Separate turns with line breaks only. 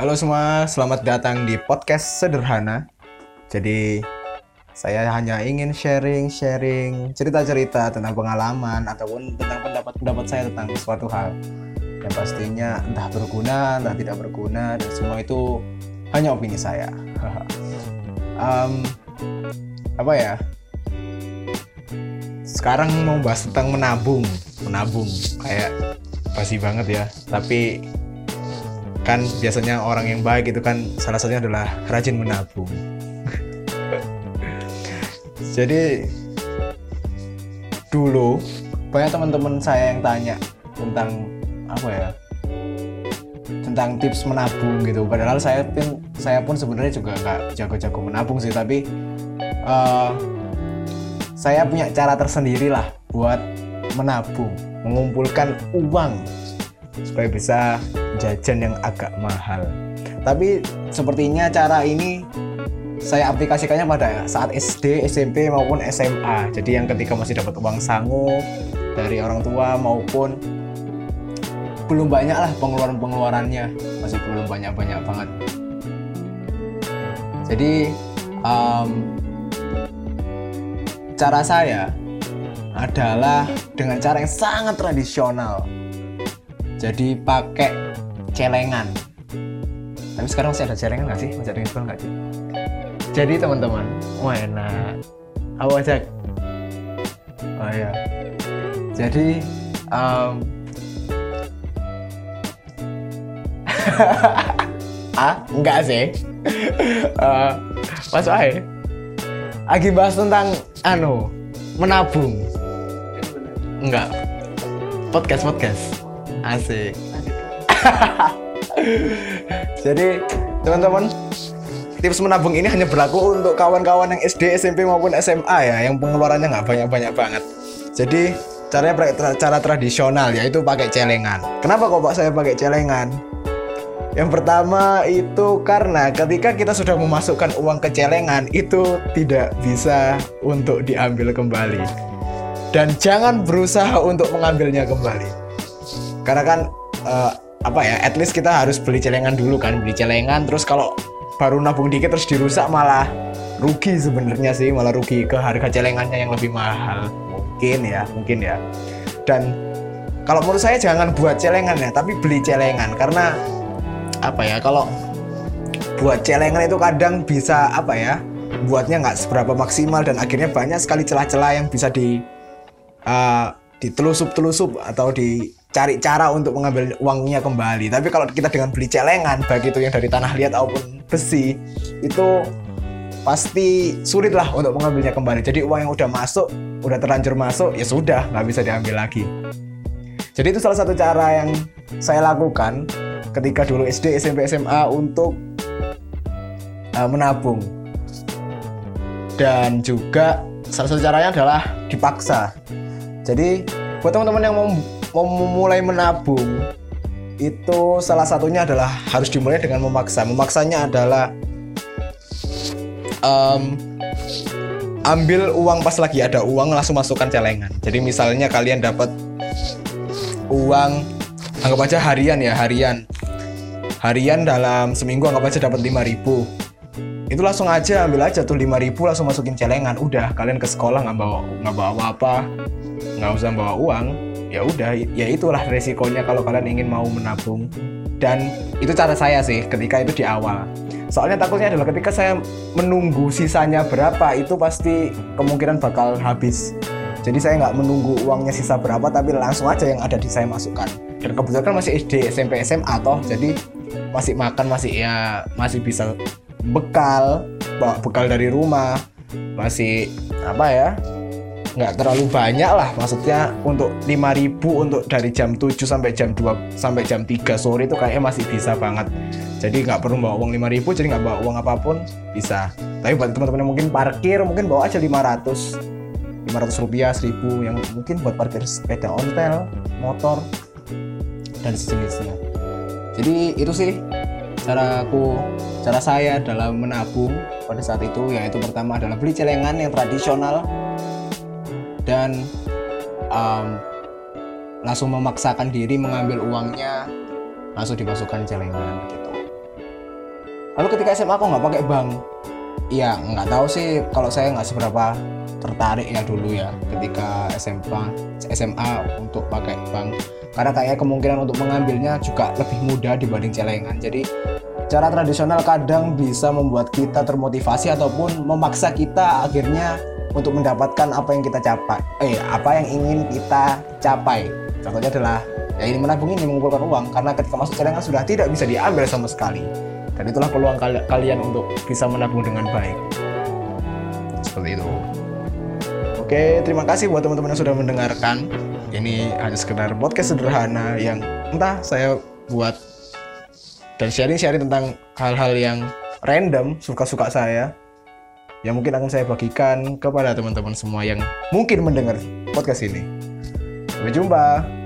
Halo semua, selamat datang di podcast sederhana. Jadi saya hanya ingin sharing-sharing cerita-cerita tentang pengalaman ataupun tentang pendapat-pendapat saya tentang suatu hal yang pastinya entah berguna, entah tidak berguna dan semua itu hanya opini saya. um, apa ya? Sekarang mau bahas tentang menabung, menabung kayak basi banget ya. Tapi kan biasanya orang yang baik itu kan salah satunya adalah rajin menabung. Jadi dulu banyak teman-teman saya yang tanya tentang apa ya tentang tips menabung gitu. Padahal saya pun saya pun sebenarnya juga nggak jago-jago menabung sih tapi uh, saya punya cara tersendiri lah buat menabung mengumpulkan uang supaya bisa jajan yang agak mahal. Tapi sepertinya cara ini saya aplikasikannya pada saat SD, SMP maupun SMA. Jadi yang ketika masih dapat uang sangu dari orang tua maupun belum banyak lah pengeluaran-pengeluarannya, masih belum banyak-banyak banget. Jadi um, cara saya adalah dengan cara yang sangat tradisional. Jadi pakai celengan. Tapi sekarang masih ada celengan nggak sih? Masih ada yang nggak sih? Jadi teman-teman wah enak. Apa aja oh ya jadi um, ah enggak sih. Uh, mas Wahai lagi bahas tentang anu menabung. Enggak. Podcast podcast. Asik Jadi teman-teman tips menabung ini hanya berlaku untuk kawan-kawan yang SD, SMP maupun SMA ya, yang pengeluarannya nggak banyak-banyak banget. Jadi caranya cara tradisional yaitu pakai celengan. Kenapa kok pak saya pakai celengan? Yang pertama itu karena ketika kita sudah memasukkan uang ke celengan itu tidak bisa untuk diambil kembali. Dan jangan berusaha untuk mengambilnya kembali. Karena kan uh, apa ya at least kita harus beli celengan dulu kan beli celengan. Terus kalau baru nabung dikit terus dirusak malah rugi sebenarnya sih malah rugi ke harga celengannya yang lebih mahal. Mungkin ya mungkin ya. Dan kalau menurut saya jangan buat celengan ya tapi beli celengan. Karena apa ya kalau buat celengan itu kadang bisa apa ya buatnya nggak seberapa maksimal dan akhirnya banyak sekali celah-celah yang bisa di uh, ditelusup-telusup atau di cari cara untuk mengambil uangnya kembali. Tapi kalau kita dengan beli celengan, baik itu yang dari tanah liat maupun besi, itu pasti sulit lah untuk mengambilnya kembali. Jadi uang yang udah masuk, udah terlanjur masuk, ya sudah, nggak bisa diambil lagi. Jadi itu salah satu cara yang saya lakukan ketika dulu SD, SMP, SMA untuk uh, menabung. Dan juga salah satu caranya adalah dipaksa. Jadi buat teman-teman yang mau memulai menabung itu salah satunya adalah harus dimulai dengan memaksa. Memaksanya adalah um, ambil uang pas lagi ada uang langsung masukkan celengan. Jadi misalnya kalian dapat uang anggap aja harian ya harian harian dalam seminggu anggap aja dapat 5000 itu langsung aja ambil aja tuh 5000 langsung masukin celengan udah kalian ke sekolah nggak bawa nggak bawa apa-apa nggak usah bawa uang ya udah ya itulah resikonya kalau kalian ingin mau menabung. Dan itu cara saya sih ketika itu di awal. Soalnya takutnya adalah ketika saya menunggu sisanya berapa itu pasti kemungkinan bakal habis. Jadi saya nggak menunggu uangnya sisa berapa tapi langsung aja yang ada di saya masukkan. Dan kebetulan kan masih SD SMP SMA toh jadi masih makan masih ya masih bisa bekal bawa bekal dari rumah masih apa ya nggak terlalu banyak lah maksudnya untuk 5000 untuk dari jam 7 sampai jam 2 sampai jam 3 sore itu kayaknya masih bisa banget. Jadi nggak perlu bawa uang 5000 jadi nggak bawa uang apa pun bisa. Tapi buat teman-teman yang mungkin parkir mungkin bawa aja 500 500 rupiah 1000 yang mungkin buat parkir sepeda ontel motor dan sejenisnya. Jadi itu sih cara aku cara saya dalam menabung pada saat itu yaitu pertama adalah beli celengan yang tradisional dan um, langsung memaksakan diri mengambil uangnya langsung dimasukkan celengan gitu. Lalu ketika SMA kok nggak pakai bank? Ya nggak tahu sih kalau saya nggak seberapa tertarik ya dulu ya ketika SMA SMA untuk pakai bank. Karena kayaknya kemungkinan untuk mengambilnya juga lebih mudah dibanding celengan. Jadi cara tradisional kadang bisa membuat kita termotivasi ataupun memaksa kita akhirnya untuk mendapatkan apa yang kita capai eh apa yang ingin kita capai. Contohnya adalah ya ini menabung ini mengumpulkan uang. Karena ketika masuk celengan sudah tidak bisa diambil sama sekali. Dan itulah peluang kal- kalian untuk bisa menabung dengan baik. Seperti itu. Oke terima kasih buat teman-teman yang sudah mendengarkan. Ini hanya sekedar podcast sederhana yang entah saya buat dan sharing-sharing tentang hal-hal yang random suka-suka saya yang mungkin akan saya bagikan kepada teman-teman semua yang mungkin mendengar podcast ini. Sampai jumpa